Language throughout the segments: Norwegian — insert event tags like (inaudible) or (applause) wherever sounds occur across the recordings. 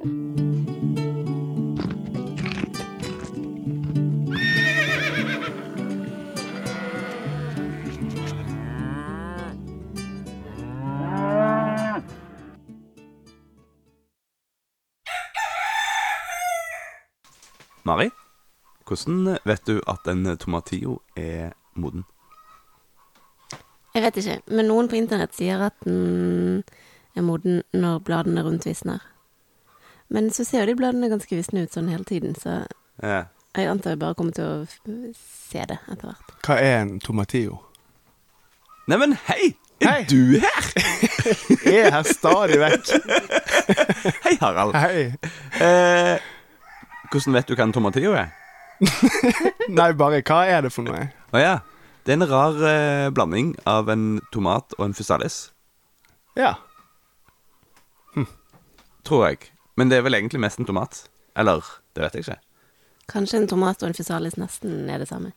Mari, hvordan vet du at en tomatillo er moden? Jeg vet ikke, men noen på internett sier at den er moden når bladene rundt visner. Men så ser jo de bladene ganske visne ut sånn hele tiden, så Ja. jeg antar jeg bare kommer til å se det etter hvert. Hva er en tomatillo? Neimen, hei! Er Hei. du her? (laughs) Jeg er her stadig vekk. (laughs) Hei, Harald. Hei. Eh, hvordan vet du hva en tomatillo er? (laughs) Nei, bare hva er det for noe? Å ja. Det er en rar eh, blanding av en tomat og en fysalis, Ja. tror jeg. Men det er vel egentlig mest en tomat. Eller, det vet jeg ikke. Kanskje en tomat og en fysalis nesten er det samme.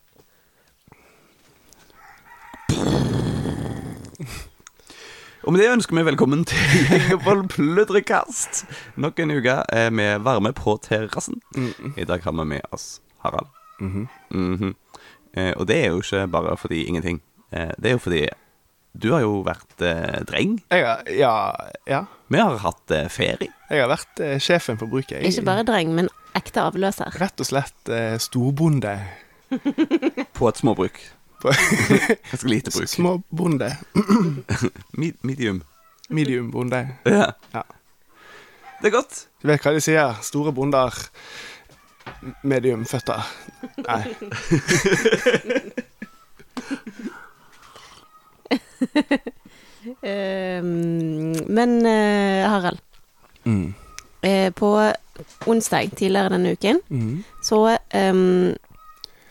Og med det ønsker vi velkommen til (laughs) Ingevold Pludrekast. Nok en uke eh, med varme på terrassen. I dag har vi med oss Harald. Mhm. eh, og det er jo ikke bare fordi ingenting. Eh, det er jo fordi du har jo vært eh, dreng. Jeg har, ja, ja. Vi har hatt eh, ferie. Jeg har vært eh, sjefen på bruket. Jeg- Ikke bare dreng, men ekte avløser. Rett og slett eh, storbonde. (laughs) På et småbruk. På- (laughs) Ganske lite bruk. (laughs) Småbonde. Mi- medium. Mediumbonde. Ja. Ja. Det er godt. Du vet hva de sier? Store bonder. Mediumføtter. Nei. (laughs) Ehm, men eh, Harald, Mm. eh, på onsdag tidligere denne uken Mm. så um,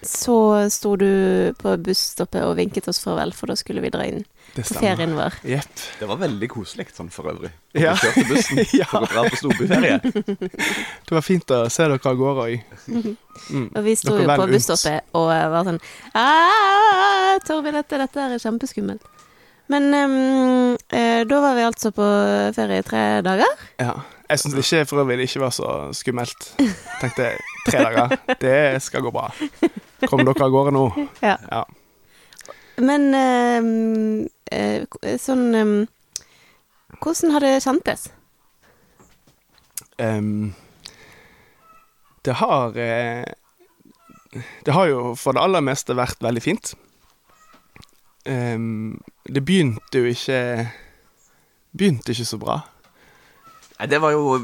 så sto du på busstoppet og vinket oss farvel, for da skulle vi dra inn Det på ferien vår. Yep. Det var veldig koselig sånn for øvrig. Ja. Ja. Du kjørte bussen (laughs) Ja. for å dra på storbyferie. (laughs) Det var fint å se dere av gårde òg. Mm. Og vi sto jo på busstoppet og var sånn «Ah, Torvin, dette, dette er kjempeskummelt. Men um, eh, da var vi altså på ferie i tre dager. Ja. Jeg syns ikke for øvrig det ikke var så skummelt. Tenkte tre dager, det skal gå bra. Kom dere av gårde nå? Ja. Ja. Men eh, sånn um, Hvordan har det kjentes? Um, det har eh, Det har jo for det aller meste vært veldig fint. Um, det begynte jo ikke Begynte ikke så bra. Nei, det var jo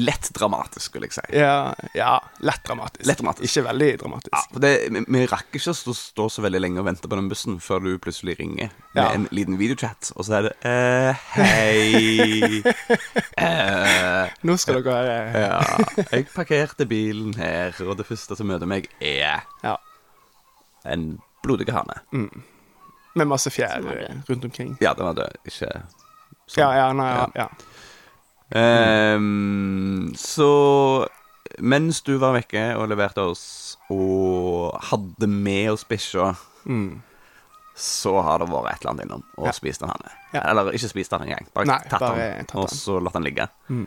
lett dramatisk, skulle jeg si. Ja, ja lett dramatisk. Lett dramatisk. Ikke veldig dramatisk. Ja, for det, vi, vi rakk ikke å stå, stå så veldig lenge og vente på den bussen før du plutselig ringer med Ja. en liten videochat, og så er det eh, Hei. (laughs) eh, Nå skal dere høre. ja, jeg parkerte bilen her, og det første som møter meg, er Ja. en blodig hane. Med masse fjær rundt omkring. Ja, den var død, ikke sånn. Ja, ja, nei, ja. Ja. Ehm, så mens du var vekke og leverte oss og hadde med oss bikkja, Mm. så har det vært et eller annet innom og Ja. spist en her Ja. Eller ikke spist den engang, bare Nei, tatt bare den, tatt og den. så latt den ligge. Mm.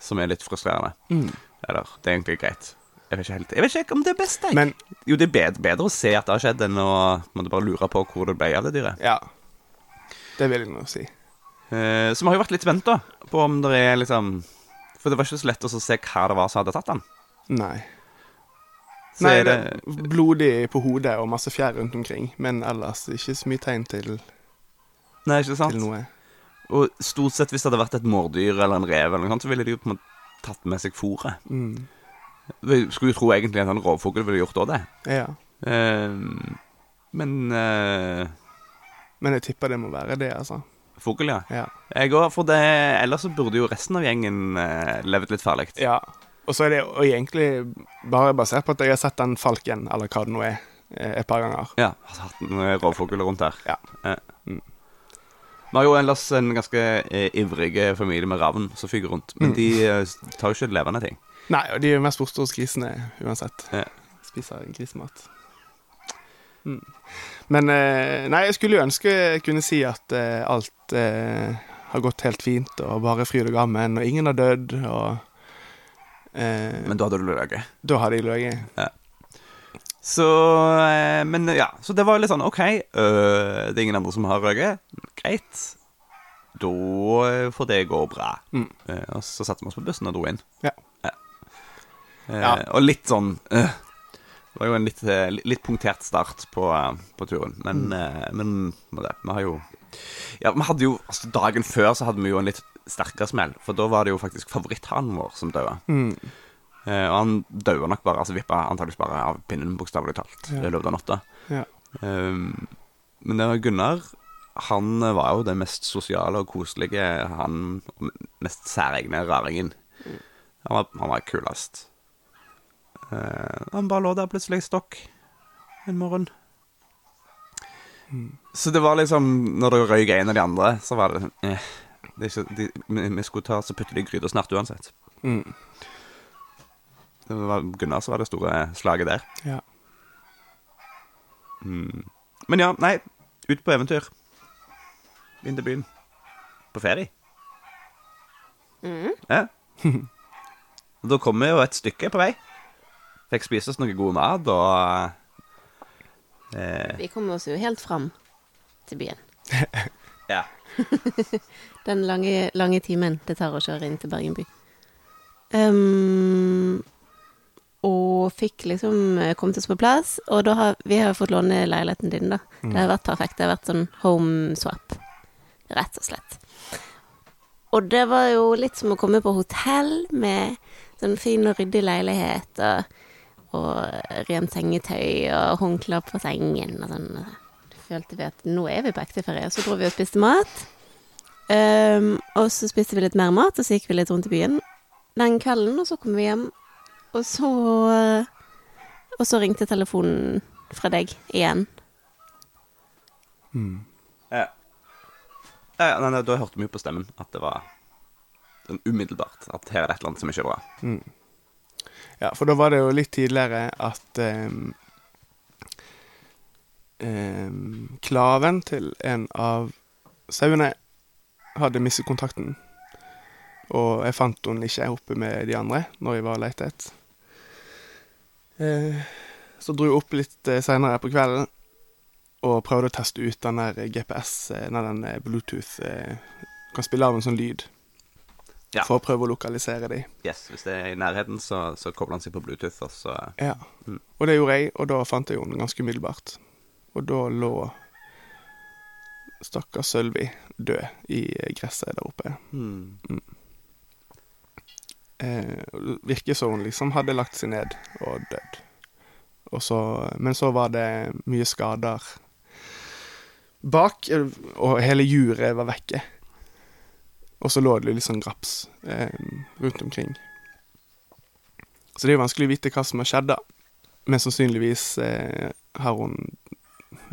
Som er litt frustrerende. Mm. Eller, det er egentlig greit. Jeg vet ikke helt Jeg vet ikke om det er best, jeg. Men Jo, det er bedre, bedre å se at det har skjedd, enn å måtte bare lure på hvor det ble av det dyret. ja. Det vil jeg nå si. Eh, så vi har jo vært litt spent da på om det er liksom For det var ikke så lett å se hva det var som hadde tatt den. Nei. Så Nei, det det blodig på hodet og masse fjær rundt omkring, men ellers ikke så mye tegn til, Nei, ikke sant? til noe. Og stort sett hvis det hadde vært et mårdyr eller en rev, eller noe sånt, så ville de jo på en måte tatt med seg fôret. Mm. Skulle jo tro egentlig en rovfugl ville gjort også det. Ja. Eh, men eh, Men jeg tipper det må være det, altså. Fugl, ja. Ja. Jeg òg, for det Ellers så burde jo resten av gjengen eh, levd litt farlig. ja. Og så er det og egentlig bare basert på at jeg har sett den falken, eller hva det nå er, eh, et par ganger. Ja, Har hatt en eh, rovfugl rundt her. Ja. Eh. Mm. Vi har jo ellers en ganske eh, ivrig familie med ravn som fyker rundt. Men Mm. de eh, tar jo ikke levende ting. Nei, og de er jo mest borte hos grisene uansett. Ja. Spiser grisemat. Mm. Men eh, Nei, jeg skulle jo ønske jeg kunne si at eh, alt eh, har gått helt fint, og bare fryd og gammen, og ingen har dødd, og Eh, Men da hadde du løyet. da hadde jeg løyet. Så eh, Men ja, så det var litt sånn OK, øh, det er ingen andre som har røyket. Greit. Da får det gå bra. Mm. Og så satte vi oss på bussen og dro inn. Ja. Eh, Ja. Og litt sånn øh, Det var jo en litt, eh, litt punktert start på, eh, på turen. Men, mm. men det, vi har jo Ja, vi hadde jo altså, Dagen før så hadde vi jo en litt sterkere smell. For da var det jo faktisk favoritthanen vår som døde. Mm. Eh, og han døde nok bare, altså vippa antakeligvis bare av pinnen, bokstavelig talt, Ja. i løpet av natta. Ja. Um, men det var Gunnar Han var jo den mest sosiale og koselige, han mest særegne raringen. Han var, han var kulest. Eh, han bare lå der plutselig stokk en morgen. Så det var liksom Når det røyk en av de andre, så var det eh, det ikke, de, vi, skulle ta så putte det i gryta snart uansett. Mm. Det var Gunnar som var det store slaget der. Ja. Mm. Men ja, nei. Ut på eventyr. Inn til byen. På ferie. Mm. Ja. Og (laughs) da kommer vi jo et stykke på vei. Fikk spise oss noe god mat, og eh, Vi kom oss jo helt fram til byen. (laughs) Ja. (laughs) Den lange, lange timen det tar å kjøre inn til Bergen by. Um, og fikk liksom eh, kommet oss på plass. Og da har vi har fått låne leiligheten din, da. Det har vært perfekt. Det har vært sånn home swap, rett og slett. Og det var jo litt som å komme på hotell med sånn fin og ryddig leilighet og, og rent sengetøy og håndklær på sengen og sånn. Følte vi at nå er vi på ekte ferie. Så dro vi og spiste mat. Um, og så spiste vi litt mer mat, og så gikk vi litt rundt i byen den kvelden, og så kom vi hjem. Og så Og så ringte telefonen fra deg igjen. Mm. ja. ja nei, nei, da hørte vi jo på stemmen at det var sånn umiddelbart at her er det et eller annet som ikke er bra. Mm. Ja, for da var det jo litt tidligere at um, um, klaven til en av sauene hadde mistet kontakten. Og jeg fant henne ikke oppe med de andre når jeg var og lette. Eh, så dro jeg opp litt eh, seinere på kvelden og prøvde å teste ut den der GPS, den Bluetooth Kan spille av en sånn lyd. Ja. For å prøve å lokalisere de. Yes, Hvis det er i nærheten, så, så kobler han seg på Bluetooth, og så Ja. Mm. Og det gjorde jeg, og da fant jeg henne ganske umiddelbart. Og da lå stakkars Sølvi død i gresset der oppe. hmm. Eh, virker som hun liksom hadde lagt seg ned og dødd. Og så, men så var det mye skader bak, eh, og hele juret var vekke. Og så lå det litt sånn graps eh, rundt omkring. Så det er jo vanskelig å vite hva som har skjedd, da. Men sannsynligvis eh, har hun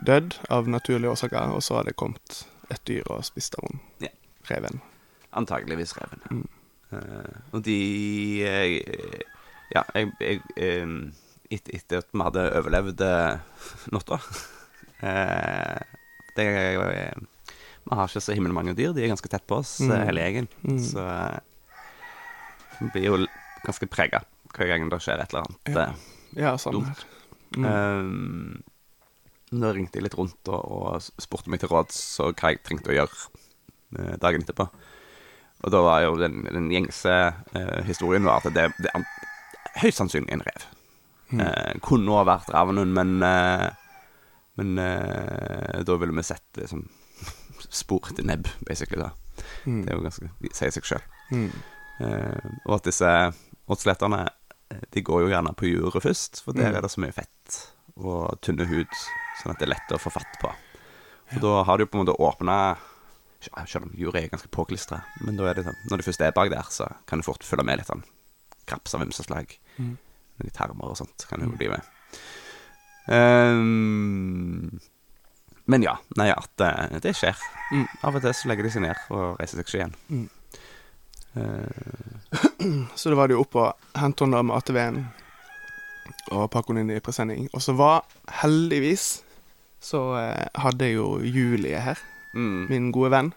dødd av naturlige årsaker, og så har det kommet et dyr og spist av henne. Ja. Reven. Antageligvis reven. ja. Mm. Uh, og de eh, Ja, jeg, jeg eh, et, Etter at vi hadde overlevd eh, (laughs) natta det, eh, Vi har ikke så himmelmange dyr. De er ganske tett på oss, Mm. eh, hele gjengen. Mm. Så eh, vi blir jo ganske prega hver gang det skjer et eller annet. Ja. eh. Ja, samme Dumt. her. Mm. Um, da ringte jeg litt rundt og, og spurte meg til råds og hva jeg trengte å gjøre dagen etterpå. Og da var jo den, den gjengse uh, historien var at det, det er høyst sannsynlig en rev. Mm. Uh, kunne ha vært ravnen, men uh, Men da ville vi sett liksom, spor til nebb, basically. da Mm. Det er jo ganske, de sier seg sjøl. Mm. Eh, og at disse åtsleterne eh, De går jo gjerne på juret først, for der Mm. er det så mye fett og tynne hud, sånn at det er lett å få fatt på. Og da har du jo på en måte åpna Selv om juret er ganske påklistra, men da er det sånn når du først er bak der, så kan du fort følge med litt sånn kraps av ymse slag. Mm. Litt tarmer og sånt kan du jo bli med. Ehm, men ja, nei, at eh, det skjer. Mm. Av og til så legger de seg ned og reiser seg ikke igjen. Mm. Eh, Så da var det jo opp og hente henne med ATV-en og pakke henne inn i presenning. Og så var heldigvis så eh, hadde jeg jo Julie her, mm. min gode venn.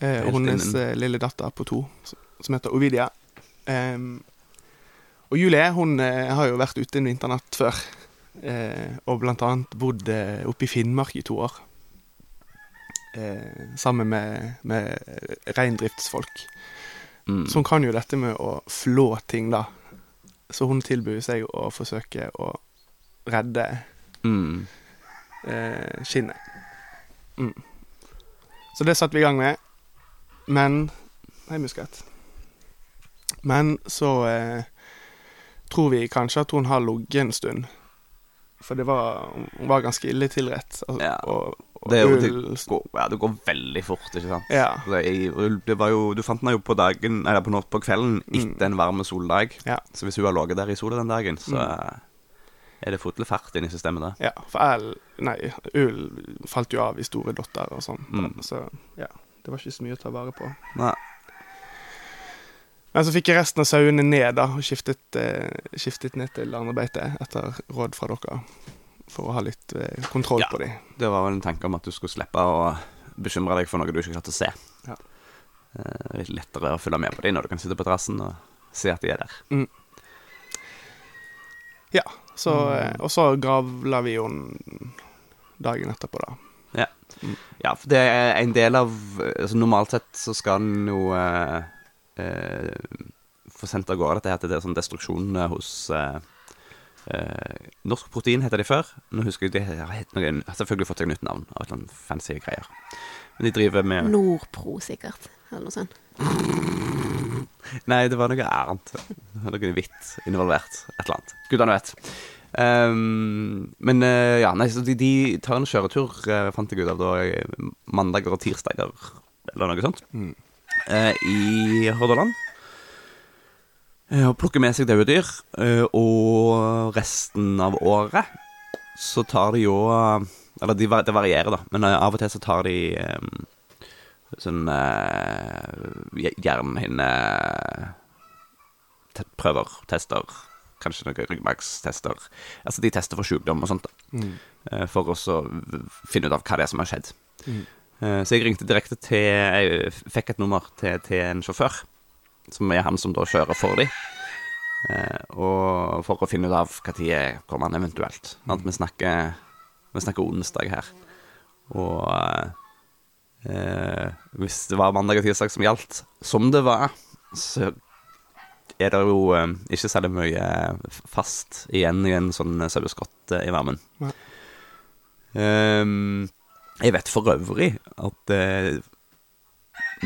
Eh, Helt og hennes innen. eh, lille datter på to, s- som heter Ovidia. Em, Og Julie hun eh, har jo vært ute en vinternatt før. Eh, og blant annet bodd eh, oppe i Finnmark i to år. Eh, sammen med, med reindriftsfolk. Mm. Hun kan jo dette med å flå ting, da. Så hun tilbyr seg å forsøke å redde Mm. eh, skinnet. Mm. Så det satte vi i gang med. Men Nei, muskat. Men så eh, tror vi kanskje at hun har ligget en stund. For det var, hun var ganske ille tilrett. Altså, Ja. Og, og Det, ull det, går, ja, det går veldig fort, ikke sant? Ja. Det, det var jo, du fant den jo på dagen Eller på, på kvelden etter en varm soldag. Mm. Ja. Så hvis hun har ligget der i sola den dagen, så Mm. er det full fart inn i systemet der. Ja, for el, nei, ull falt jo av i store dotter og sånn. Mm. Så ja, det var ikke så mye å ta vare på. Nei. Men så fikk jeg resten av sauene ned da, og skiftet, eh, skiftet ned til andre beite etter råd fra dere. For å ha litt eh, kontroll Ja. på dem. Det var vel en tanke om at du skulle slippe å bekymre deg for noe du ikke klarte å se. Ja. Eh, litt lettere å følge med på dem når du kan sitte på terrassen og se at de er der. Ja, så, Mm. eh, og så gravla vi jo dagen etterpå, da. Ja, for det er en del av altså Normalt sett så skal en jo eh, eh, få sendt av gårde dette her til det er sånn destruksjon eh, hos eh, eh, Norsk Protein heter de før. Nå husker jeg de har selvfølgelig fått seg nytt navn av et eller annet fancy greier. Men de driver med Nordpro, sikkert. Eller noe sånt. (laughs) Nei, det var noe annet. Det var Noe hvitt involvert. Et eller annet. Gudene vet. Um, men ja, nei, så de, de tar en kjøretur, fant jeg ut av da, mandager og tirsdager, eller noe sånt, Mm. Eh, i Hordaland. Eh, og plukker med seg døde dyr. eh, og resten av året så tar de jo Eller de, det varierer, da, men av og til så tar de sånn uh, prøver, tester, kanskje noen ryggmargstester. Altså de tester for sykdom og sånt, da. Mm. for å finne ut av hva det er som har skjedd. Mm. Eh, Så jeg ringte direkte til Jeg fikk et nummer til, til en sjåfør, som er han som da kjører for dem. og for å finne ut av når kommer han eventuelt. At vi snakker Vi snakker onsdag her. Og eh, hvis det var mandag og tirsdag som gjaldt, som det var, så er det jo eh, ikke særlig mye fast igjen i en sånn saueskott eh, i varmen. Nei. Jeg vet for øvrig at eh,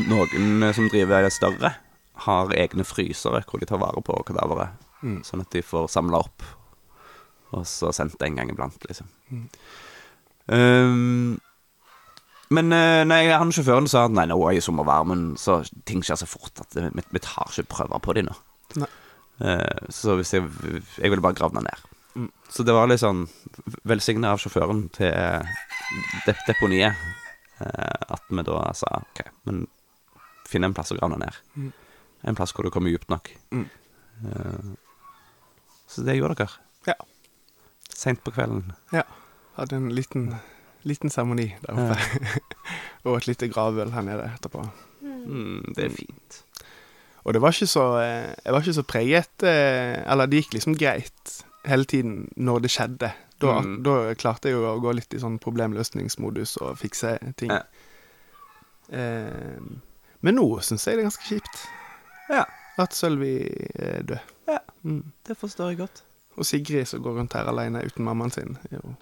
noen som driver større, har egne frysere hvor de tar vare på kadaveret. Mm. Sånn at de får samla opp, og så sendt det en gang iblant, liksom. Mm. Um, men eh, nei, han sjåføren sa at nei, nå i sommervarmen så ting skjer så fort at vi, vi tar ikke prøver på dem nå. Nei. Uh, så hvis jeg Jeg ville bare gravd den ned. Mm. Så det var litt sånn velsigna av sjåføren til dep deponiet eh, at vi da sa OK, men finn en plass å grave ned. Mm. En plass hvor du kommer dypt nok. Mm. Eh, så det gjorde dere. Ja. Seint på kvelden. Ja. Hadde en liten, liten seremoni der oppe. (laughs) og et lite gravøl her nede etterpå. Mm, det er fint. Og det var ikke så eh, Jeg var ikke så preget eh, Eller det gikk liksom greit hele tiden når det skjedde. Da, Mm. da klarte jeg jo å gå litt i sånn problemløsningsmodus og fikse ting. Ja. Eh, men nå syns jeg det er ganske kjipt Ja. at Sølvi er død. Ja. Mm. Det forstår jeg godt. Og Sigrid som går rundt her alene uten mammaen sin. Jo.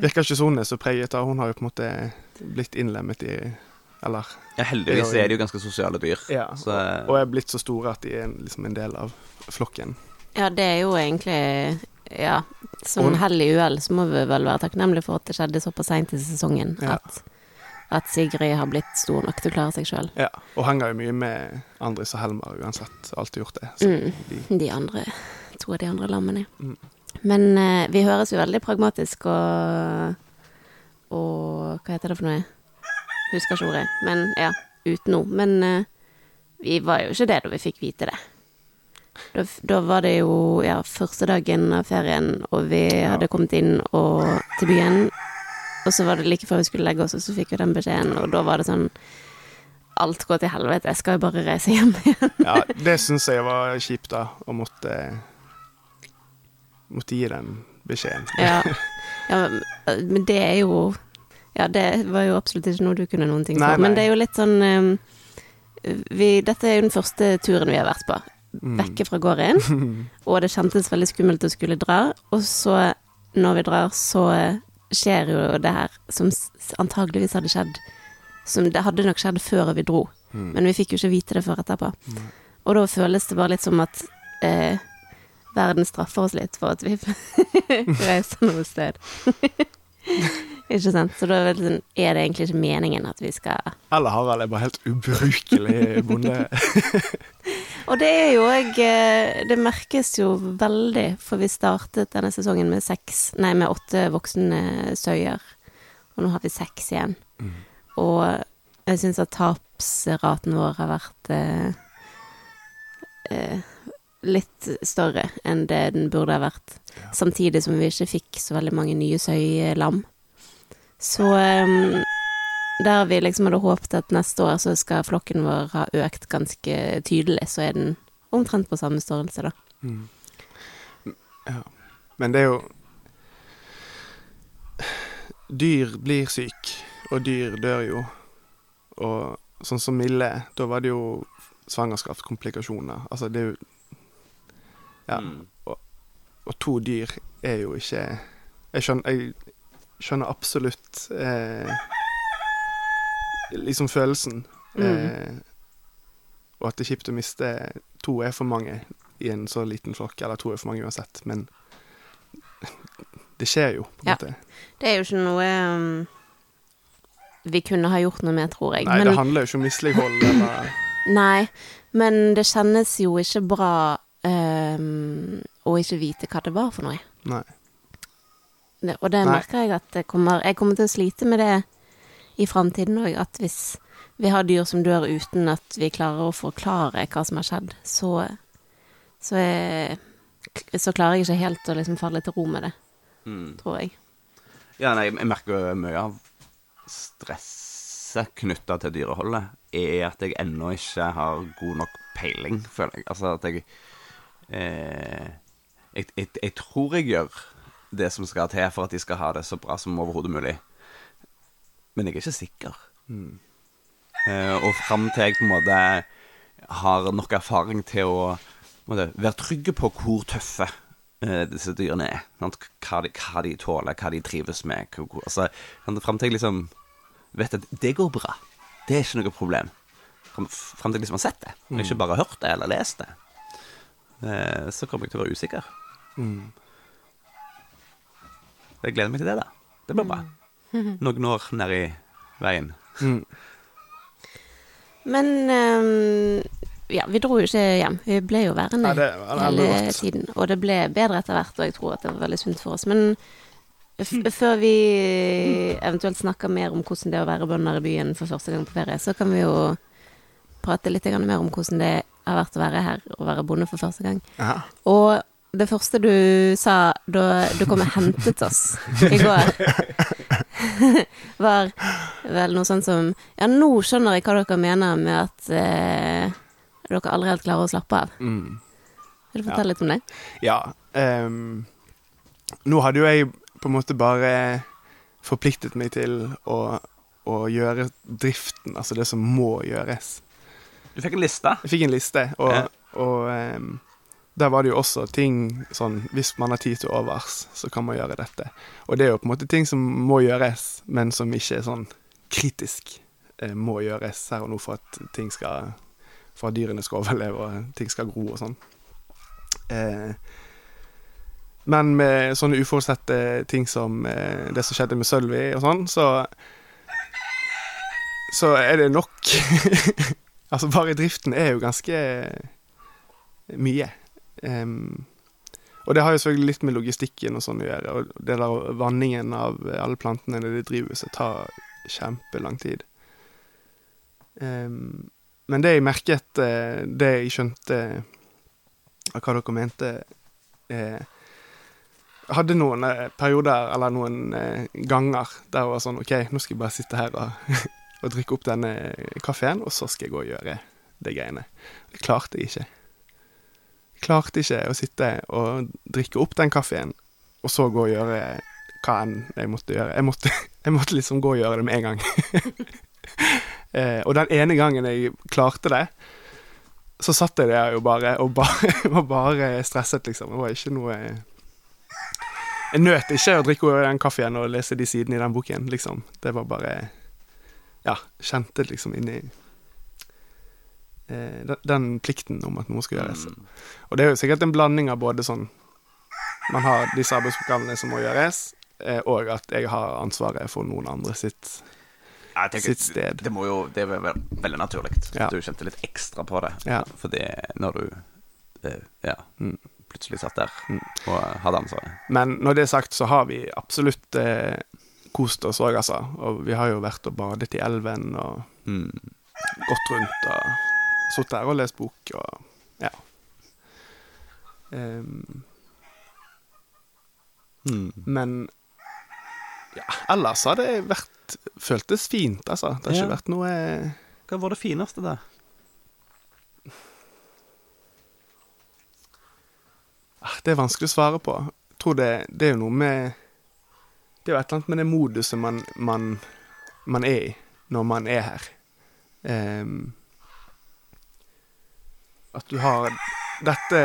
Virker ikke sånn så preget av Hun har jo på en måte blitt innlemmet i Eller Ja, heldigvis er de jo ganske sosiale dyr. Ja. Så, Og er blitt så store at de er liksom en del av flokken. Ja, det er jo egentlig Ja, som hell i uhell så må vi vel være takknemlige for at det skjedde såpass seint i sesongen. Ja. At, at Sigrid har blitt stor nok til å klare seg sjøl. Ja, og henger jo mye med Andris og Helmar uansett. Alltid gjort det. Så Mm. de, De andre To av de andre lammene. Mm. Men uh, vi høres jo veldig pragmatisk og Og hva heter det for noe? Husker ikke ordet. Men ja, uten ord. Men uh, vi var jo ikke det da vi fikk vite det. Da, da var det jo ja, første dagen av ferien, og vi hadde kommet inn og, til byen. Og så var det like før vi skulle legge oss, og så fikk vi den beskjeden, og da var det sånn alt går til helvete, jeg skal jo bare reise hjem (laughs) igjen. Ja, det syns jeg var kjipt, da, å måtte Måtte gi den beskjeden. Ja. (laughs) ja, men- men det er jo Ja, det var jo absolutt ikke noe du kunne noen ting for. Nei, nei. Men det er jo litt sånn um, vi, Dette er jo den første turen vi har vært på. Mm. Vekke fra gården. (laughs) Og det kjentes veldig skummelt å skulle dra. Og så, når vi drar, så skjer jo det her som antageligvis hadde skjedd Som det hadde nok skjedd før vi dro. Mm. Men vi fikk jo ikke vite det før etterpå. Og da føles det bare litt som at eh, verden straffer oss litt for at vi (laughs) reiser noe sted. (laughs) ikke sant? Så da sånn, er det egentlig ikke meningen at vi skal Eller Harald er bare helt ubrukelig bonde. Og det er jo òg Det merkes jo veldig, for vi startet denne sesongen med seks Nei, med åtte voksne søyer. Og nå har vi seks igjen. Mm. Og jeg syns at tapsraten vår har vært eh, eh, litt større enn det den burde ha vært. Ja. Samtidig som vi ikke fikk så veldig mange nye søylam. Så eh, der vi liksom hadde håpet at neste år så skal flokken vår ha økt ganske tydelig, så er den omtrent på samme størrelse, da. Mm. Ja. Men det er jo Dyr blir syk, og dyr dør jo. Og sånn som Mille, da var det jo svangerskapskomplikasjoner. Altså, det er jo Ja. Mm. Og to dyr er jo ikke Jeg skjønner, jeg skjønner absolutt eh, liksom følelsen. Mm. Eh, og at det er kjipt å miste to er for mange i en så liten flokk, eller to er for mange uansett, men (laughs) det skjer jo, på en Ja. måte. Det er jo ikke noe um, vi kunne ha gjort noe med, tror jeg. Nei, Men- det handler jo ikke om mislighold eller (clears throat) Nei, men det kjennes jo ikke bra um, å ikke vite hva det var for noe. Nei. Det, og det Nei. merker jeg at det kommer Jeg kommer til å slite med det i framtiden òg. At hvis vi har dyr som dør uten at vi klarer å forklare hva som har skjedd, så så, er, så klarer jeg ikke helt å liksom falle til ro med det, Mm. tror jeg. Ja, nei, jeg merker mye av stresset knytta til dyreholdet er at jeg ennå ikke har god nok peiling, føler jeg. Altså at jeg eh, jeg, jeg, jeg tror jeg gjør det som skal til for at de skal ha det så bra som overhodet mulig. Men jeg er ikke sikker. Mm. Eh, og fram til jeg på en måte har nok erfaring til å måte, være trygge på hvor tøffe eh, disse dyrene er. Hva, de, hva de tåler, hva de trives med. Altså? Fram til jeg liksom vet at det går bra. Det er ikke noe problem. Fram fram til jeg liksom har sett det, og ikke bare hørt det eller lest det. Eh, så kommer jeg til å være usikker. Mm. Jeg gleder meg til det, da. Det blir bra. (laughs) Noen år nedi veien. Mm. Men um, ja, vi dro jo ikke hjem. Vi ble jo værende ja, det det hele godt. tiden. Og det ble bedre etter hvert, og jeg tror at det var veldig sunt for oss. Men f (laughs) før vi eventuelt snakker mer om hvordan det er å være bønder i byen for første gang på ferie, så kan vi jo prate litt mer om hvordan det har vært å være her og være bonde for første gang. Aha. Og det første du sa da du kom og hentet oss i går, var vel noe sånt som Ja, nå skjønner jeg hva dere mener med at eh, dere aldri helt klarer å slappe av. Mm. Vil du fortelle litt om det? Ja. Um, nå hadde jo jeg på en måte bare forpliktet meg til å, å gjøre driften, altså det som må gjøres. Du fikk en liste. Jeg fikk en liste, og, Ja. og ehm, der var det jo også ting sånn Hvis man har tid til overs, så kan man gjøre dette. Og det er jo på en måte ting som må gjøres, men som ikke er sånn kritisk eh, må gjøres her og nå for at ting skal For at dyrene skal overleve og ting skal gro og sånn. Eh, men med sånne uforutsette ting som eh, det som skjedde med Sølvi og sånn, så Så er det nok (laughs) Altså, bare driften er jo ganske mye. Em, og det har jo selvfølgelig litt med logistikken og sånn å gjøre. Og det der vanningen av alle plantene i driver drivhuset tar kjempelang tid. Um, men det jeg merket, eh, det jeg skjønte av hva dere mente eh, hadde noen eh, perioder, eller noen eh, ganger, der det var sånn OK, nå skal jeg bare sitte her og (laughs) og drikke opp denne kaffen, og så skal jeg gå og gjøre de greiene. Det klarte jeg ikke. Klarte ikke å sitte og drikke opp den kaffen, og så gå og gjøre hva enn jeg måtte gjøre. Jeg måtte, (laughs) jeg måtte liksom gå og gjøre det med en gang. (laughs) eh, og den ene gangen jeg klarte det, så satt jeg der jo bare og bare, (laughs) var bare stresset, liksom. Det var ikke noe Jeg nøt ikke å drikke den kaffen og lese de sidene i den boken, liksom. Det var bare Ja, kjente liksom inni den, den plikten om at noe skal gjøres. Mm. Og det er jo sikkert en blanding av både sånn Man har disse arbeidsoppgavene som må gjøres, eh, og at jeg har ansvaret for noen andre sitt tenker, sitt sted. Det, må jo, det er vel veldig naturlig. Ja. Du kjente litt ekstra på det. Ja. Fordi når du eh, ja, Mm. plutselig satt der og hadde ansvaret. Men når det er sagt, så har vi absolutt eh, kost oss òg, altså. Og vi har jo vært og badet i elven og Mm. gått rundt og sittet her og lest bok og ja. Um, Mm. men ja, ellers har det vært føltes fint, altså. Det har Ja. ikke vært noe Hva var det fineste der? Ah, Det er vanskelig å svare på. Jeg tror det, det er jo noe med Det er jo et eller annet med det moduset man, man, man er i når man er her. Ehm, at du har dette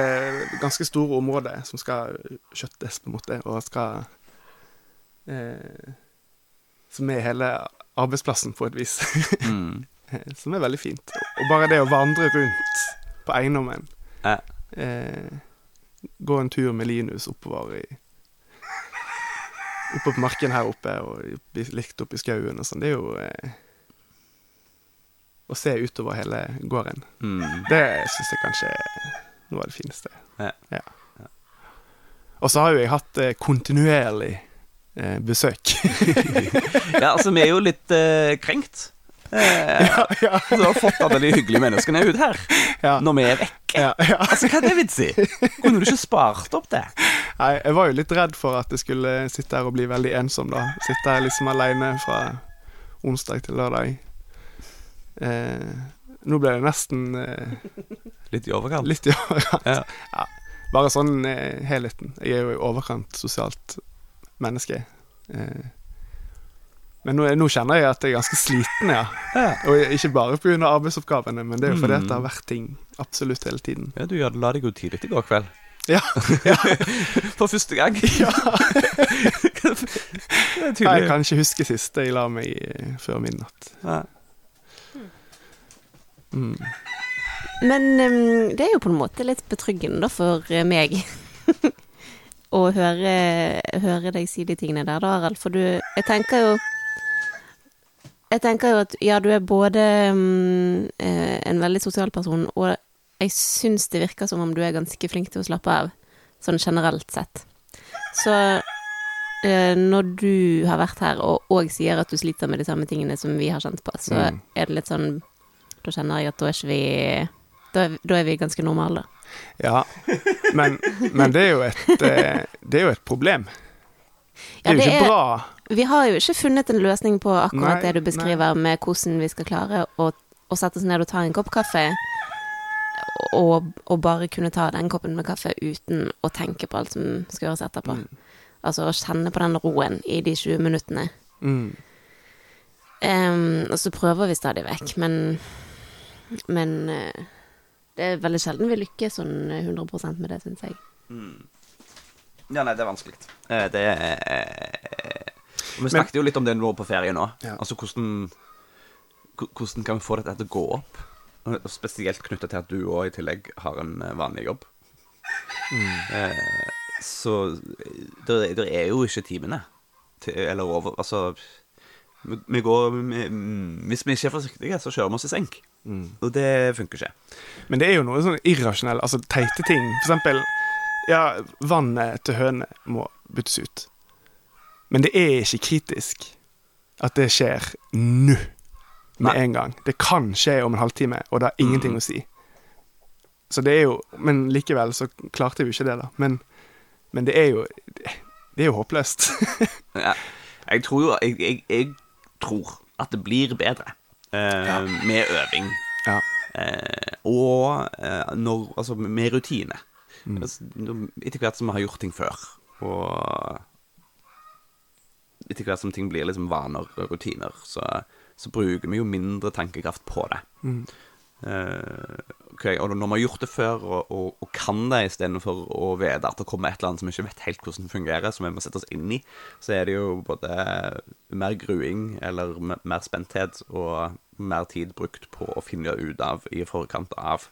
ganske store området som skal skjøttes, på en måte, og skal eh, Som er hele arbeidsplassen, på et vis. Mm. (laughs) som er veldig fint. Og bare det å vandre rundt på eiendommen eh. eh, Gå en tur med Linus oppover i Oppe på marken her oppe og likt opp i skauen og sånn. Det er jo Å se utover hele gården. Mm. Det syns jeg kanskje er noe av det fineste. Ja. Og så har jo jeg hatt eh, kontinuerlig eh, besøk. (laughs) ja, altså, vi er jo litt eh, krenkt. Eh, ja, Du har fått alle de hyggelige menneskene ut her ja, når vi er vekke. ja, ja. Altså, hva er det vits i? Kunne du ikke spart opp det? Nei, jeg var jo litt redd for at jeg skulle sitte her og bli veldig ensom, da. Sitte her liksom aleine fra onsdag til lørdag. Eh, nå ble det nesten eh, Litt i overkant. litt i overkant. Ja. Ja. Bare sånn eh, helheten. Jeg er jo i overkant sosialt menneske. Eh, men nå, nå kjenner jeg at jeg er ganske sliten, ja. Ja. Og ikke bare pga. arbeidsoppgavene, men det er jo fordi Mm. det har vært ting absolutt hele tiden. Ja, du la deg jo tidlig i går kveld. Ja, (laughs) For første gang. (laughs) ja. (laughs) Jeg kan ikke huske sist jeg la meg eh, før midnatt. Ja. Mm. Men um, det er jo på en måte litt betryggende da for eh, meg (laughs) å høre, høre deg si de tingene der, da, Harald. For du Jeg tenker jo Jeg tenker jo at ja, du er både eh, en veldig sosial person, og jeg syns det virker som om du er ganske flink til å slappe av, sånn generelt sett. Så eh, når du har vært her og, òg sier at du sliter med de samme tingene som vi har kjent på, så Mm. er det litt sånn Da kjenner jeg at da er ikke vi Da er, da er vi ganske normale. Ja, men, men det er jo et eh, Det er jo et problem. Det er jo det ikke er- bra. Vi har jo ikke funnet en løsning på akkurat Nei, det du beskriver, med hvordan vi skal klare å, å sette oss ned og ta en kopp kaffe. Og, og bare kunne ta den koppen med kaffe uten å tenke på alt som skal gjøres etterpå. Altså å kjenne på den roen i de 20 minuttene. Mm. Um, og så prøver vi stadig vekk, men Men eh, det er veldig sjelden vi lykkes sånn 100% med det, syns jeg. ja, nei, det er vanskelig. Eh, Det er Vi snakket jo litt om det nå på ferie nå. Ja. Altså hvordan Hvordan kan vi få dette til å gå opp? Spesielt knytta til at du òg i tillegg har en eh, vanlig jobb. Mm. så det, det er jo ikke timene. Eller over Altså vi, vi går vi, mm, Hvis vi ikke er forsiktige, så kjører vi oss i senk. Og det funker ikke. Men det er jo noe sånn irrasjonelle, altså teite ting. For eksempel, ja, vannet til hønene må byttes ut. Men det er ikke kritisk at det skjer nå, med Nei. en gang. Det kan skje om en halvtime, og det har ingenting å si. Så det er jo Men likevel så klarte vi ikke det, da. Men, men det er jo Det er jo håpløst. (laughs) Ja, jeg tror jo jeg, jeg, jeg tror at det blir bedre. Eh, med øving. Ja. Eh, og eh, når, altså, med rutine. Altså, etter hvert som vi har gjort ting før, og etter hvert som ting blir liksom vaner og rutiner, så, så bruker vi jo mindre tankekraft på det. Eh, ok, og når vi har gjort det før og, og, og kan det istedenfor å vite at det kommer et eller annet som vi ikke vet helt hvordan det fungerer, som vi må sette oss inn i, så er det jo både mer gruing eller mer spenthet og mer tid brukt på å finne ut av i forkant av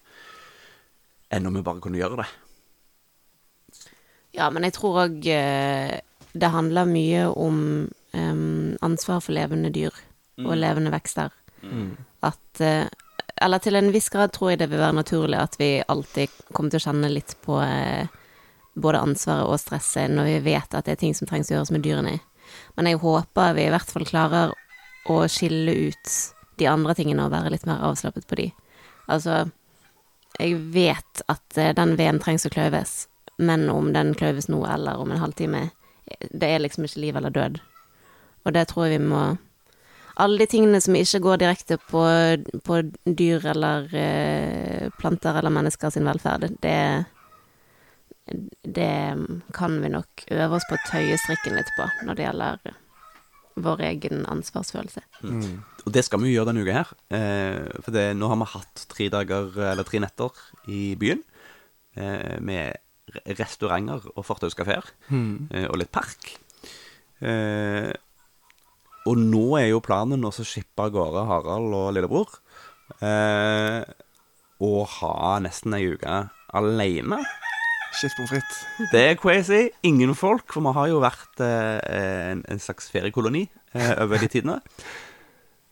enn om vi bare kunne gjøre det. Ja, men jeg tror òg det handler mye om um, ansvar for levende dyr og levende vekster. At eh, Eller til en viss grad tror jeg det vil være naturlig at vi alltid kommer til å kjenne litt på eh, både ansvaret og stresset når vi vet at det er ting som trengs å gjøres med dyrene. Men jeg håper vi i hvert fall klarer å skille ut de andre tingene og være litt mer avslappet på de. Altså, jeg vet at eh, den veden trengs å kløyves, men om den kløyves nå eller om en halvtime, det er liksom ikke liv eller død. Og det tror jeg vi må Alle de tingene som ikke går direkte på, på dyr eller eh, planter eller mennesker sin velferd, det det kan vi nok øve oss på å tøye strikken litt på når det gjelder vår egen ansvarsfølelse. Og det skal vi jo gjøre denne uka her. Eh, for det, nå har vi hatt tre dager, eller tre netter i byen. Eh, med re- restauranter og fortauskafeer. Eh, og litt park. Og nå er jo planen å shippe av gårde Harald og lillebror. Eh, og ha nesten ei uke aleine. Shit pommes frites. Det er crazy. Ingen folk, for vi har jo vært eh, en, en slags feriekoloni eh, over de tidene.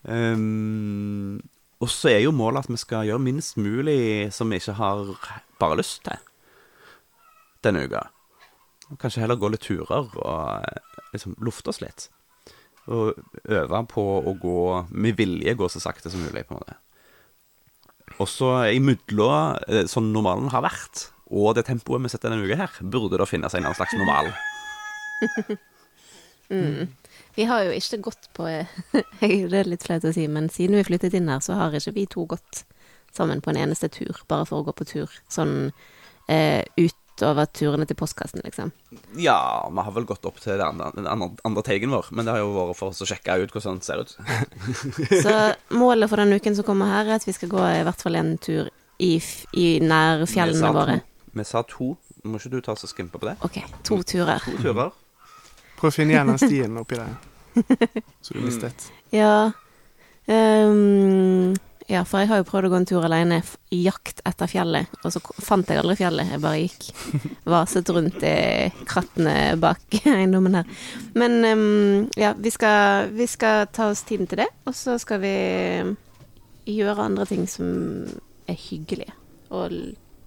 Um, og så er jo målet at vi skal gjøre minst mulig som vi ikke har bare lyst til denne uka. Kanskje heller gå litt turer og eh, liksom lufte oss litt. Og øve på å gå med vilje gå så sakte som mulig, på en måte. Og så imellom eh, sånn normalen har vært, og det tempoet vi setter denne uka her, burde det finnes en eller annen slags normal. (laughs) Vi har jo ikke gått på (laughs) Det er litt flaut å si, men siden vi flyttet inn her, så har ikke vi to gått sammen på en eneste tur, bare for å gå på tur. Sånn eh, utover turene til postkassen, liksom. Ja, vi har vel gått opp til den andre, andre, teigen vår, men det har jo vært for oss å sjekke ut hvordan det ser ut. (laughs) Så målet for den uken som kommer her, er at vi skal gå i hvert fall en tur i, i nærfjellene Vi våre. Vi sa to. Må ikke du ta så skimpe på det? Ok, to turer. To turer. Prøv å finne igjen den stien oppi der. Så du mistet. (laughs) Ja ehm, Ja, for jeg har jo prøvd å gå en tur alene i jakt etter fjellet, og så fant jeg aldri fjellet. Jeg bare gikk (laughs) vaset rundt i krattene bak (laughs) eiendommen her. Men um, ja, vi skal, vi skal ta oss tiden til det, og så skal vi gjøre andre ting som er hyggelige, og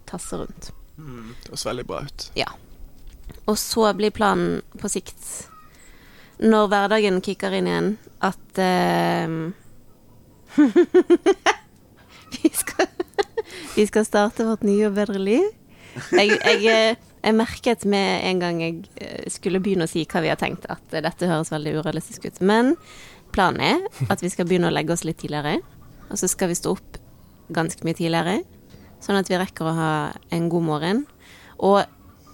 tasse rundt. Det høres veldig bra ut. Ja. Og så blir planen på sikt, når hverdagen kicker inn igjen, at eh, (laughs) vi, skal, vi skal starte vårt nye og bedre liv. Jeg, jeg, eh, jeg merket med en gang jeg eh, skulle begynne å si hva vi har tenkt, at dette høres veldig urealistisk ut. Men planen er at vi skal begynne å legge oss litt tidligere, og så skal vi stå opp ganske mye tidligere, sånn at vi rekker å ha en god morgen. Og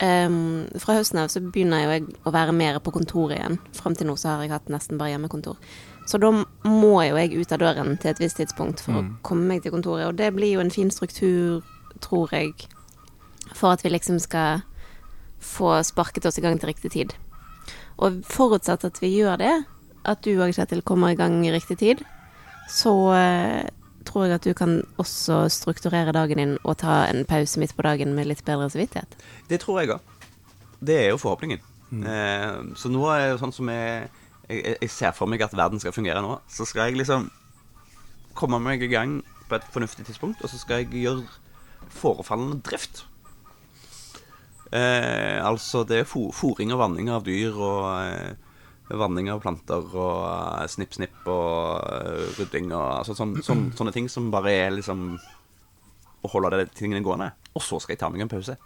um, fra høsten av så begynner jeg å være mer på kontoret igjen. Fram til nå så har jeg hatt nesten bare hjemmekontor. Så da må jo jeg ut av døren til et visst tidspunkt for å komme meg til kontoret. Og det blir jo en fin struktur, tror jeg, for at vi liksom skal få sparket oss i gang til riktig tid. Og forutsatt at vi gjør det, at du òg, Kjetil, kommer i gang i riktig tid, så eh, tror jeg at du kan også strukturere dagen din og ta en pause midt på dagen med litt bedre samvittighet. Det tror jeg òg. Det er jo forhåpningen. Eh, så nå er det sånn som jeg, jeg, jeg ser for meg at verden skal fungere nå. Så skal jeg liksom komme meg i gang på et fornuftig tidspunkt, og så skal jeg gjøre forefallende drift. Eh, altså det er fo og vanning av dyr og eh, vanning av planter og eh, snipp, snipp og eh, rydding og altså, sån, sån, (clears throat) sånne ting som bare er liksom å holde de tingene gående. Og så skal jeg ta meg en pause.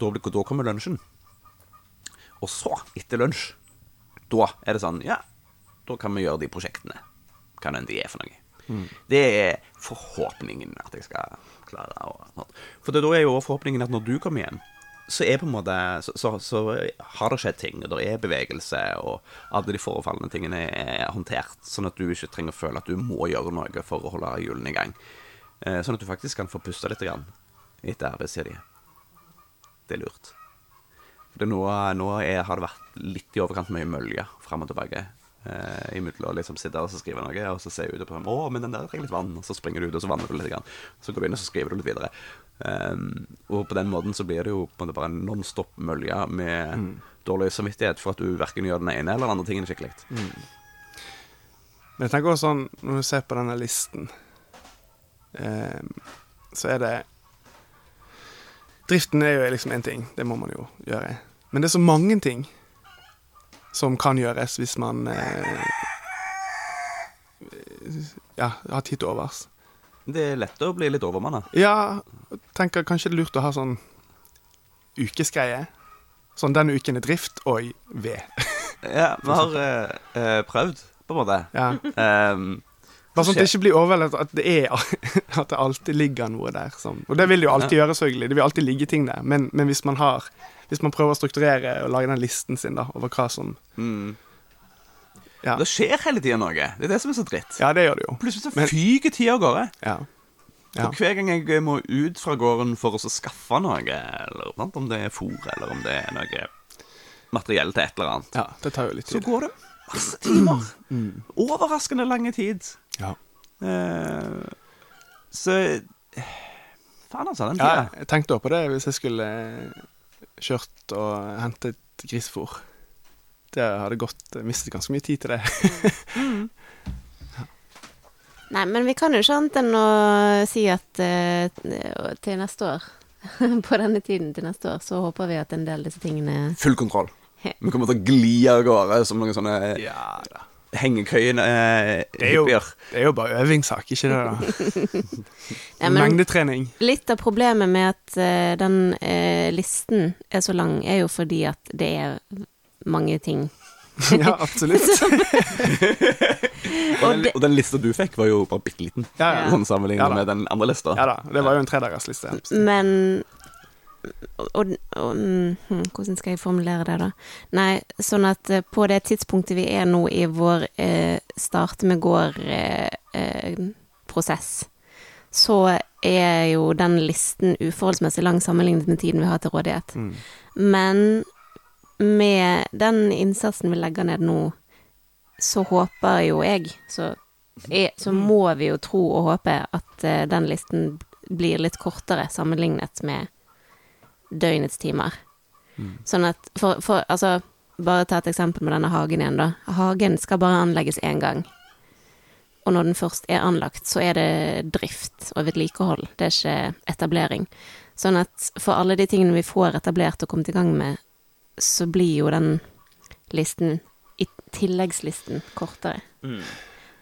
Da, da kommer lunsjen. Og så, etter lunsj, da er det sånn Ja, da kan vi gjøre de prosjektene. Hva enn de er for noe. Det er forhåpningen at jeg skal klare. å- For det, da er jo forhåpningen at når du kommer hjem, så er på en måte så, så, så har det skjedd ting, og det er bevegelse, og alle de forefallende tingene er håndtert, sånn at du ikke trenger å føle at du må gjøre noe for å holde hjulene i gang. Eh, Sånn at du faktisk kan få puste litt grann etter arbeidstida. Det er lurt. Det nå, nå er, har det vært litt i overkant mye mølje fram og tilbake. Eh, Imellom å liksom sitte og skrive noe, og så ser jeg ut på sånn, Å, men den der trenger litt vann. Og så springer du ut, og så vanner du litt. Grann. Så går du inn, og så skriver du litt videre. Um, og på den måten så blir det jo på en måte bare en non-stop mølje med dårlig samvittighet for at du verken gjør den ene eller den andre tingen skikkelig. Men jeg tenker også sånn, når du ser på denne listen, eh, så er det Driften er jo liksom én ting, det må man jo gjøre. Men det er så mange ting som kan gjøres hvis man eh, ja, har tid til overs. Det er lett å bli litt overmanna. Ja, tenker kanskje det er lurt å ha sånn ukesgreie. Sånn denne uken er drift og ved. Ja, vi har eh, eh, prøvd, på en måte. Ja. Um, Bare sånn at det ikke blir overveldet at det er (laughs) At det alltid ligger noe der. Sånn. og det vil det jo alltid gjøre, selvfølgelig. Det vil alltid ligge ting der. Men, men hvis man har Hvis man prøver å strukturere og lage den listen sin da over hva som mm. Ja, Det skjer hele tida noe. Det er det som er så dritt. ja det gjør det jo. Plutselig så fyker tida av gårde. Ja. ja. Og hver gang jeg må ut fra gården for å skaffe noe, eller sant, om det er fôr, eller om det er noe materiell til et eller annet, ja. Det tar jo litt tid. så går det masse timer. Overraskende lange tid. Ja. Eh, så Faen, altså. Den ja, jeg tenkte også på det hvis jeg skulle eh, kjørt og hentet grisefôr. Det hadde gått mistet ganske mye tid til det. (laughs) Nei, men vi kan jo ikke annet enn å si at uh, til neste år, (laughs) på denne tiden til neste år, så håper vi at en del av disse tingene Full kontroll. (laughs) Vi kommer til å gli av gårde som noen sånne Ja da. Hengekøyende eh, Det er jo, det er jo bare øvingssak, ikke det? da? (laughs) Ja, men Mengdetrening. Litt av problemet med at uh, den uh, listen er så lang, er jo fordi at det er mange ting. (laughs) ja, absolutt. (laughs) Og den, og den lista du fikk, var jo bare bitte liten. Ja, ja. Sånn sammenlignet Ja med den andre lista. Ja da, det var jo en tredagersliste. Men og, og, mm, Hvordan skal jeg formulere det, da? Nei, sånn at eh, på det tidspunktet vi er nå i vår eh, start med gård-prosess, så er jo den listen uforholdsmessig lang sammenlignet med tiden vi har til rådighet. Mm. Men med den innsatsen vi legger ned nå, så håper jo jeg, så, er, så må vi jo tro og håpe at eh, den listen blir litt kortere sammenlignet med døgnets timer. Sånn at for, for Altså, bare ta et eksempel med denne hagen igjen, da. Hagen skal bare anlegges én gang. Og når den først er anlagt, så er det drift og vedlikehold. Det er ikke etablering. Sånn at for alle de tingene vi får etablert og kommet i gang med, så blir jo den listen, i tilleggslisten, kortere.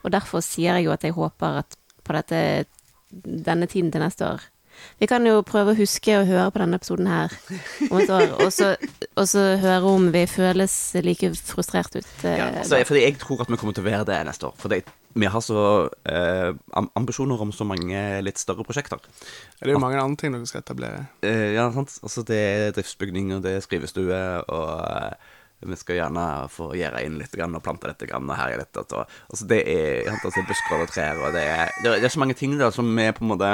Og derfor sier jeg jo at jeg håper at på dette, denne tiden til neste år Vi kan jo prøve å huske å høre på denne episoden her om et år, og så, og så høre om vi føles like frustrert ut. eh, Ja, altså, fordi jeg tror at vi kommer til å være det neste år. Fordi vi har så eh, ambisjoner om så mange litt større prosjekter. Det er jo mange andre ting dere skal etablere. Eh, ja, sant? Altså, det er driftsbygning, og det er skrivestue, og eh, vi skal gjerne få gjøre inn litt og plante litt grann, og herje litt. Og, altså, det er, altså, er busker og trær, og det er, det er, så mange ting der som vi på en måte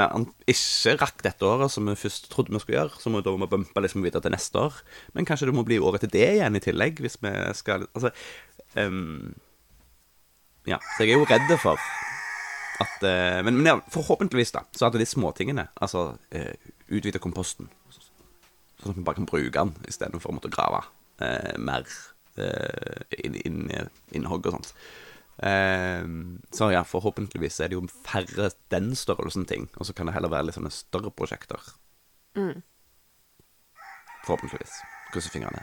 ikke rakk dette året, som vi først trodde vi skulle gjøre. Så må vi da må bumpe liksom videre til neste år. Men kanskje det må bli året til det igjen i tillegg, hvis vi skal Altså um, Ja, så jeg er jo redd for at uh, Men, men ja, forhåpentligvis, da, så hadde de småtingene, altså uh, utvide komposten, sånn at vi bare kan bruke den istedenfor å måtte grave eh, mer uh, inn, inn, innhogg og sånt. Eh, så ja, forhåpentligvis er det jo færre den størrelsen ting, og så kan det heller være litt sånne større prosjekter. Mm. Forhåpentligvis. Krysse fingrene.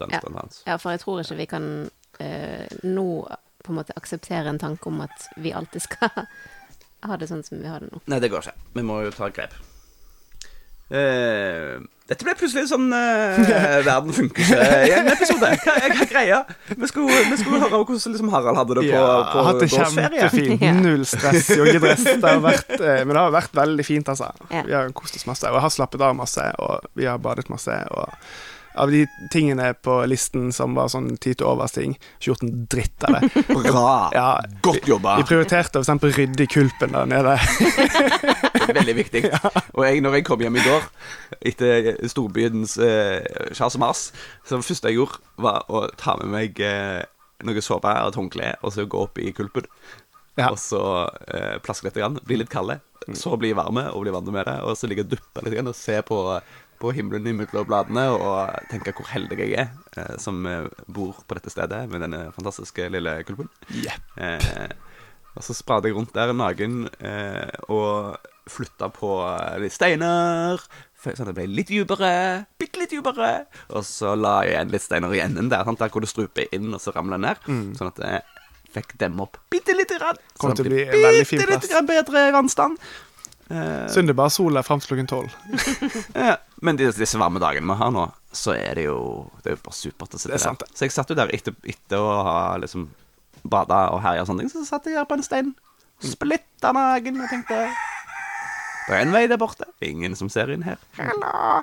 Den Ja. hans. Ja, for jeg tror ikke vi kan eh, nå på en måte akseptere en tanke om at vi alltid skal (laughs) ha det sånn som vi har det nå. Nei, det går ikke. Vi må jo ta grep. Eh, dette ble plutselig sånn uh, (laughs) Verden funker ikke i en episode. Hva er greia? Vi skulle, vi skulle høre hvordan liksom Harald hadde det på, Ja, på hatt det kjempefint. (laughs) Null stress, joggedress. Det har vært, eh, men det har vært veldig fint, altså. Ja. Vi har kost oss masse. Og jeg har slappet av masse, og vi har badet masse. Og av de tingene på listen som var sånn ti til overs-ting, ikke gjort en dritt av det. (laughs) Bra. Ja, Godt jobba. Vi prioriterte f.eks. å rydde i kulpen der nede. Veldig viktig. (laughs) Og jeg, når jeg kom hjem i går, etter storbyens eh, kjas og mas, så det første jeg gjorde, var å ta med meg eh, noe såpe og et håndkle, og så gå opp i kulpen. Ja. Og så eh, plaske litt, grann, bli litt kalde. Så bli varme og bli vant med det. Og så ligge og duppe litt grann, og se på, på himmelen imellom bladene og tenke hvor heldig jeg er eh, som eh, bor på dette stedet med denne fantastiske lille kulpen. Yep. Eh, og så spradet jeg rundt der naken eh, og flytta på eh, litt steiner. Sånn at det ble litt dypere, bitte litt dypere. Og så la jeg igjen litt steiner i enden der, sant? der hvor det struper inn, og så ramler det ned. Sånn at jeg fikk dem opp bitte lite grann. Kommer Sånn til å bli en veldig fin bitte lite grann bedre vannstand. Eh, Synd det bare sola fram til klokken tolv. (laughs) ja, men disse, disse varme dagene vi har nå, så er det jo Det er jo bare supert å sitte Det er sant, der. Så jeg satt jo der etter, etter å ha liksom bada og herja og sånne ting, så satt jeg her på en stein, splitta naken, og tenkte Det er en vei der borte. Ingen som ser inn her. Hello.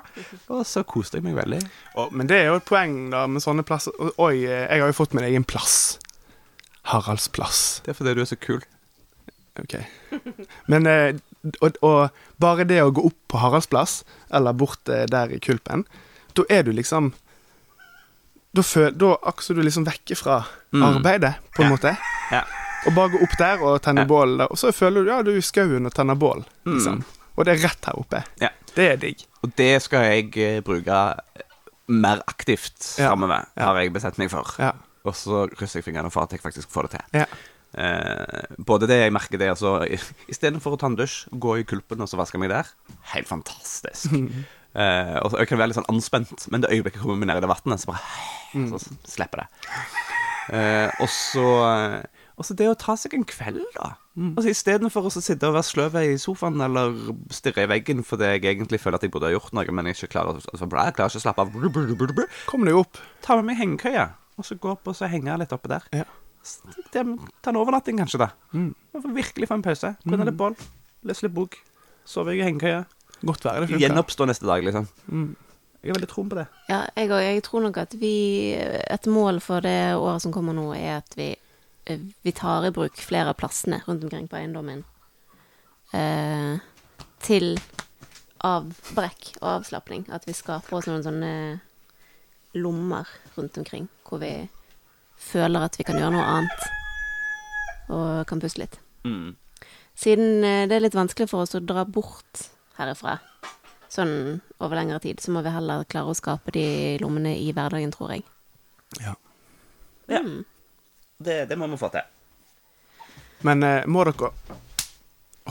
Og så koste jeg meg veldig. Oh, men det er jo et poeng da med sånne plasser. Oi, eh, jeg har jo fått min egen plass. Haralds plass. Det er fordi du er så kul. Ok. Men eh, og, og bare det å gå opp på Haraldsplass, eller bort eh, der i Kulpen, da er du liksom Da føl, da akkurat du liksom vekk fra Mm. arbeidet, på en Ja. måte. Ja. Og bare gå opp der og tenne Ja. bål og så føler du ja, du er i skauen og tenner bål, liksom. Mm. Og det er rett her oppe. Ja. Det er digg. Og det skal jeg eh, bruke mer aktivt Ja. framover, Ja. har jeg bestemt meg for. Ja. Og så krysser jeg fingrene for at jeg faktisk får det til. Eh, både det jeg merker det, altså Istedenfor å ta en dusj, gå i kulpen og så vaske meg der. Helt fantastisk. (laughs) Eh, og jeg kan være litt sånn anspent, men det øyeblikket jeg kommer meg ned i det vannet, så bare Så slipper det. Eh, og så og så det å ta seg en kveld, da. Altså Istedenfor å sitte og være sløv i sofaen eller stirre i veggen fordi jeg egentlig føler at jeg burde ha gjort noe, men jeg ikke klarer, altså, jeg klarer ikke å slappe av. Kommer deg opp. Ta med meg hengekøye, og så gå opp og så henge litt oppe der. Ja. Det, ta en overnatting, kanskje, da. Mm. Virkelig få en pause. Brenne litt bål, lese litt bok, sove i hengekøye. Godt være det funker. Gjenoppstå neste dag, liksom. Mm. Jeg har veldig troen på det. Ja, jeg òg. Jeg tror nok at vi Et mål for det året som kommer nå, er at vi, eh, vi tar i bruk flere av plassene rundt omkring på eiendommen eh, til avbrekk og avslapning. At vi skaper oss noen sånne lommer rundt omkring hvor vi føler at vi kan gjøre noe annet og kan puste litt. Mm. Siden eh, det er litt vanskelig for oss å dra bort herifra sånn over lengre tid, så må vi heller klare å skape de lommene i hverdagen, tror jeg. Ja. Ja. Mm. Det, det må vi få til. Men eh, må dere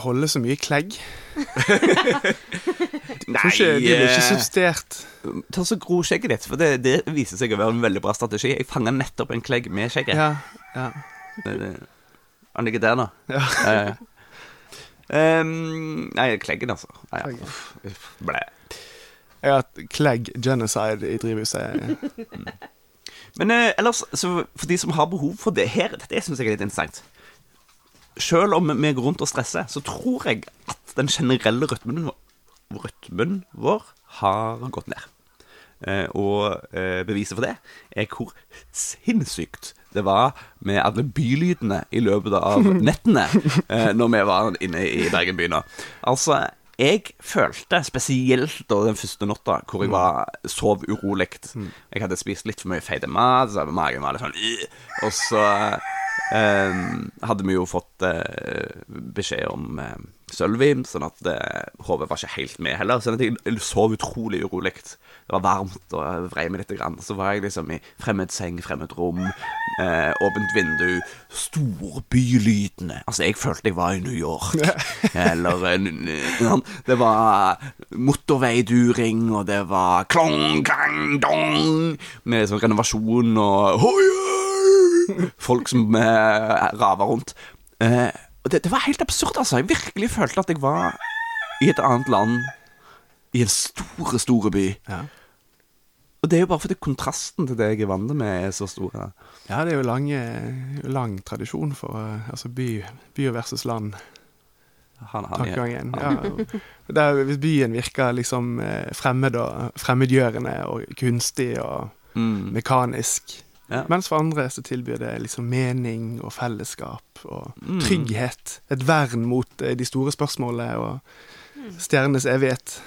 holde så mye klegg? (laughs) Nei, de blir ikke eh, ta så gro skjegget ditt, for det, det viser seg å være en veldig bra strategi. Jeg fanga nettopp en klegg med skjegget. Ja, ja. Det- det- Han ligger der nå. ja. Ehm, nei, kleggen, altså. Nei, ja. Uff, uff, Blæ. Jeg har hatt klegg genocide i drivhuset. (laughs) Men eh, ellers, så for de som har behov for det her, det syns jeg er litt interessant. Selv om vi går rundt og stresser, så tror jeg at den generelle rytmen, vår- rytmen vår har gått ned. Eh, og eh, beviset for det er hvor sinnssykt det var med alle bylydene i løpet av (laughs) nettene eh, når vi var inne i Bergen by nå. Altså, jeg følte spesielt da den første natta hvor jeg var sov urolig. Jeg hadde spist litt for mye feit mat, så magen var litt sånn «Ugh». Og så hadde vi jo fått eh, beskjed om eh, Sølvi, sånn at eh, hodet var ikke helt med heller. Sånn at jeg jeg sov utrolig urolig. Det var varmt, og jeg vrei meg litt. Grann. Så var jeg liksom i fremmed seng, fremmed rom, eh, åpent vindu, storbylydene. Altså, jeg følte jeg var i New York. (laughs) Eller eh, n- n- Det var motorveiduring, og det var klong, klang, dong, med sånn renovasjon og hoi, hoi! Folk som eh, rava rundt. Eh, og det, det var helt absurd, altså. Jeg virkelig følte at jeg var i et annet land i en store, store by. Ja. Og det er jo bare fordi kontrasten til det jeg er vant med, er så stor. ja, det er jo lang, lang tradisjon for eh, altså by, by versus land. Han, han, tankegangen. Ja. (laughs) Der, hvis byen virker liksom eh, fremmed og fremmedgjørende og kunstig og Mm. mekanisk. Ja. Mens for andre så tilbyr det liksom mening og fellesskap og Mm. trygghet. Et vern mot eh, de store spørsmålene og Mm. stjernenes evighet.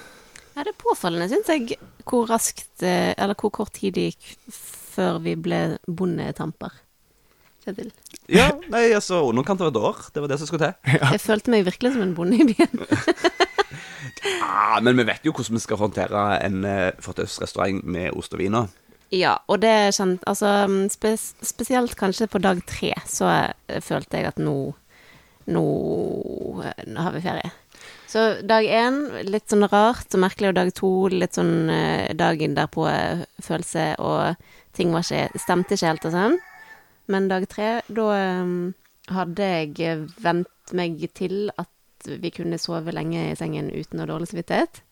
Ja, det er påfallende, syns jeg, hvor raskt eh, Eller hvor kort tid det gikk før vi ble bondetamper. Kjetil. (laughs) Ja, nei, altså underkant av et år. Det var det som skulle til. (laughs) Jeg følte meg virkelig som en bonde i byen. (laughs) Ah, men vi vet jo hvordan vi skal håndtere en uh, fortausrestaurant med ost og vin nå. Ja, og det er Altså spes, spesielt kanskje på dag tre så eh, følte jeg at nå nå, eh, nå har vi ferie. Så dag én litt sånn rart og merkelig, og dag to litt sånn eh, dagen derpå eh, følelse, og ting var ikke, stemte ikke helt og sånn. Men dag tre, da eh, hadde jeg vent meg til at vi kunne sove lenge i sengen uten noe dårlig samvittighet.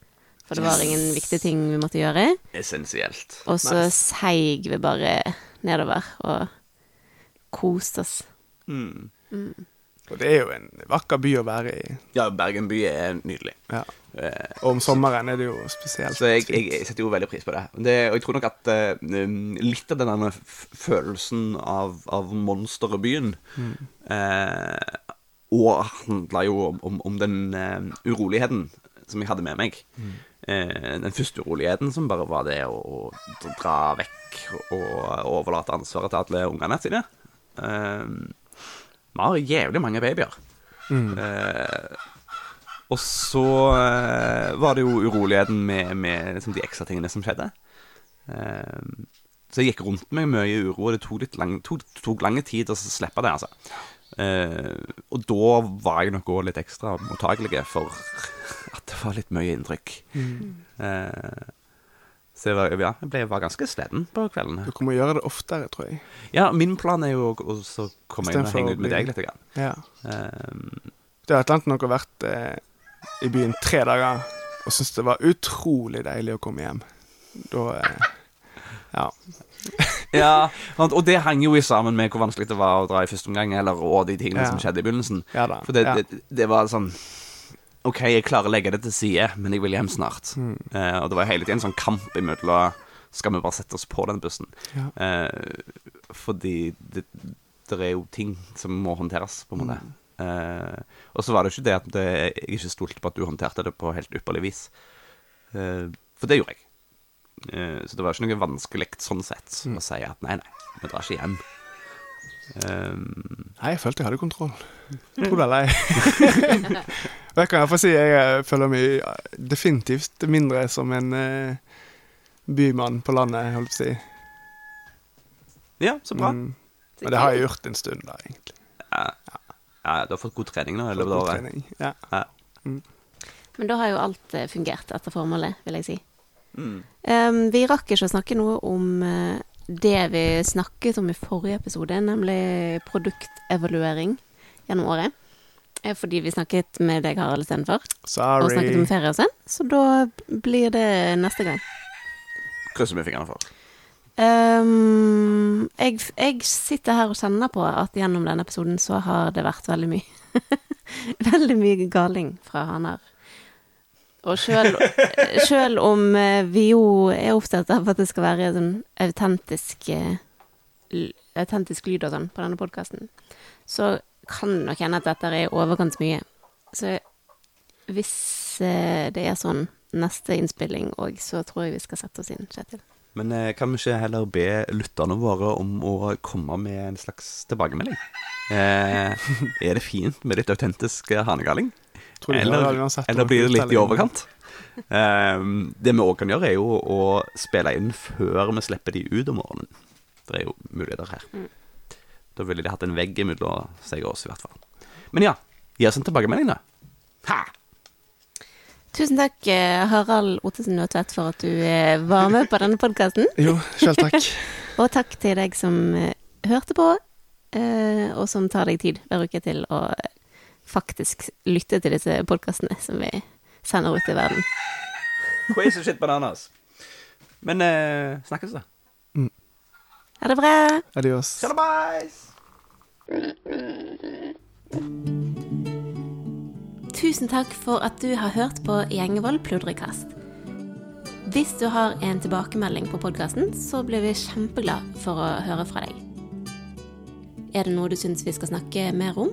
For det var ingen viktige ting vi måtte gjøre. Essensielt. Og så Nice. seig vi bare nedover og koste oss. Mm. Og det er jo en vakker by å være i. Ja, Bergen by er nydelig. Ja. Eh, Og om sommeren er det jo spesielt. Så jeg, jeg, jeg setter jo veldig pris på det. det og jeg tror nok at um, litt av den følelsen av, av monsteret byen eh, Og handla jo om, om, om den uh, uroligheten som jeg hadde med meg. Eh, den første uroligheten som bare var det å, å dra vekk og overlate ansvaret til alle ungene sine. Eh, vi har jævlig mange babyer. Eh, og så eh, var det jo uroligheten med, med liksom, de ekstra tingene som skjedde. Eh, så jeg gikk rundt meg mye i uro, og det tok litt lang, tok, tok lang tid å slippe det, altså. Eh, og da var jeg nok òg litt ekstra mottagelig for at det var litt mye inntrykk. Eh, så jeg var, ja, jeg ble, var ganske sliten på kveldene. Du kommer å gjøre det oftere, tror jeg. Ja, min plan er jo å å så komme inn og henge ut med deg litt. Grann. Ja. Eh, Det har et eller annet nok å vært eh, i byen tre dager og syntes det var utrolig deilig å komme hjem. Da eh, Ja. (laughs) Ja, og det hang jo i sammen med hvor vanskelig det var å dra i første omgang, eller og de tingene Ja. som skjedde i begynnelsen. Ja. For det, det, det var sånn OK, jeg klarer å legge det til side, men jeg vil hjem snart. Mm. Eh, og det var hele tiden en sånn kamp imellom Skal vi bare sette oss på den bussen? Eh, fordi det, det er jo ting som må håndteres, på en måte. Mm. Eh, og så var det ikke det at det, jeg ikke stolte på at du håndterte det på helt ypperlig vis. Eh, for det gjorde jeg. Eh, så det var ikke noe vanskelig sånn sett Mm. å si at nei, nei, vi drar ikke hjem. Um, Nei, jeg følte jeg hadde kontroll. Tro det eller ei. (laughs) kan jeg iallfall si jeg eh, føler meg eh, definitivt mindre som en uh, bymann på landet, holdt på å si. ja, så bra. Mm. Men det har jeg gjort en stund, da, egentlig. Ja, ja, du har fått god trening nå i løpet av God året. trening. Ja. Mm. Men da har jo alt fungert etter formålet, vil jeg si. Mm. Um, vi rakk ikke å snakke noe om eh, det vi snakket om i forrige episode, nemlig produktevaluering gjennom året. Eh, Fordi vi snakket med deg, Harald, istedenfor. Og snakket om ferie og sånn. Så da blir det neste gang. Krysser vi fingrene for. Um, jeg, jeg sitter her og kjenner på at gjennom denne episoden så har det vært veldig mye (laughs) Veldig mye galing fra han her. Og sjøl, (laughs) om eh, vi jo er opptatt av at det skal være sånn autentisk eh, autentisk lyd og sånn på denne podkasten, så kan det nok hende at dette er i overkant mye. Så hvis eh, det er sånn neste innspilling òg, så tror jeg vi skal sette oss inn, Kjetil. Men kan vi ikke heller be lytterne våre om å komme med en slags tilbakemelding? Eh, (laughs) er det fint med litt autentisk hanegaling? hanegalling? Eller, det uansett eller blir det litt i overkant? Um, det vi òg kan gjøre, er jo å spille inn før vi slipper de ut om morgenen. Det er jo muligheter her. Mm. Da ville de hatt en vegg imellom seg og oss, i hvert fall. Men ja, gi oss en tilbakemelding, da. Ha! Tusen takk, eh, Harald Ottesen Nødtvedt, for at du eh, var med på denne podkasten. (laughs) Jo, sjøl takk. (laughs) Og takk til deg som eh, hørte på, eh, og som tar deg tid hver uke til å faktisk lytte til disse podkastene som vi sender ut i verden. Crazy shit bananas. Men eh, snakkes, da. Ha det bra. Adios. Shalabais! Tusen takk for at du har hørt på Gjengevold pludrekast. Hvis du har en tilbakemelding på podkasten, så blir vi kjempeglad for å høre fra deg. Er det noe du syns vi skal snakke mer om,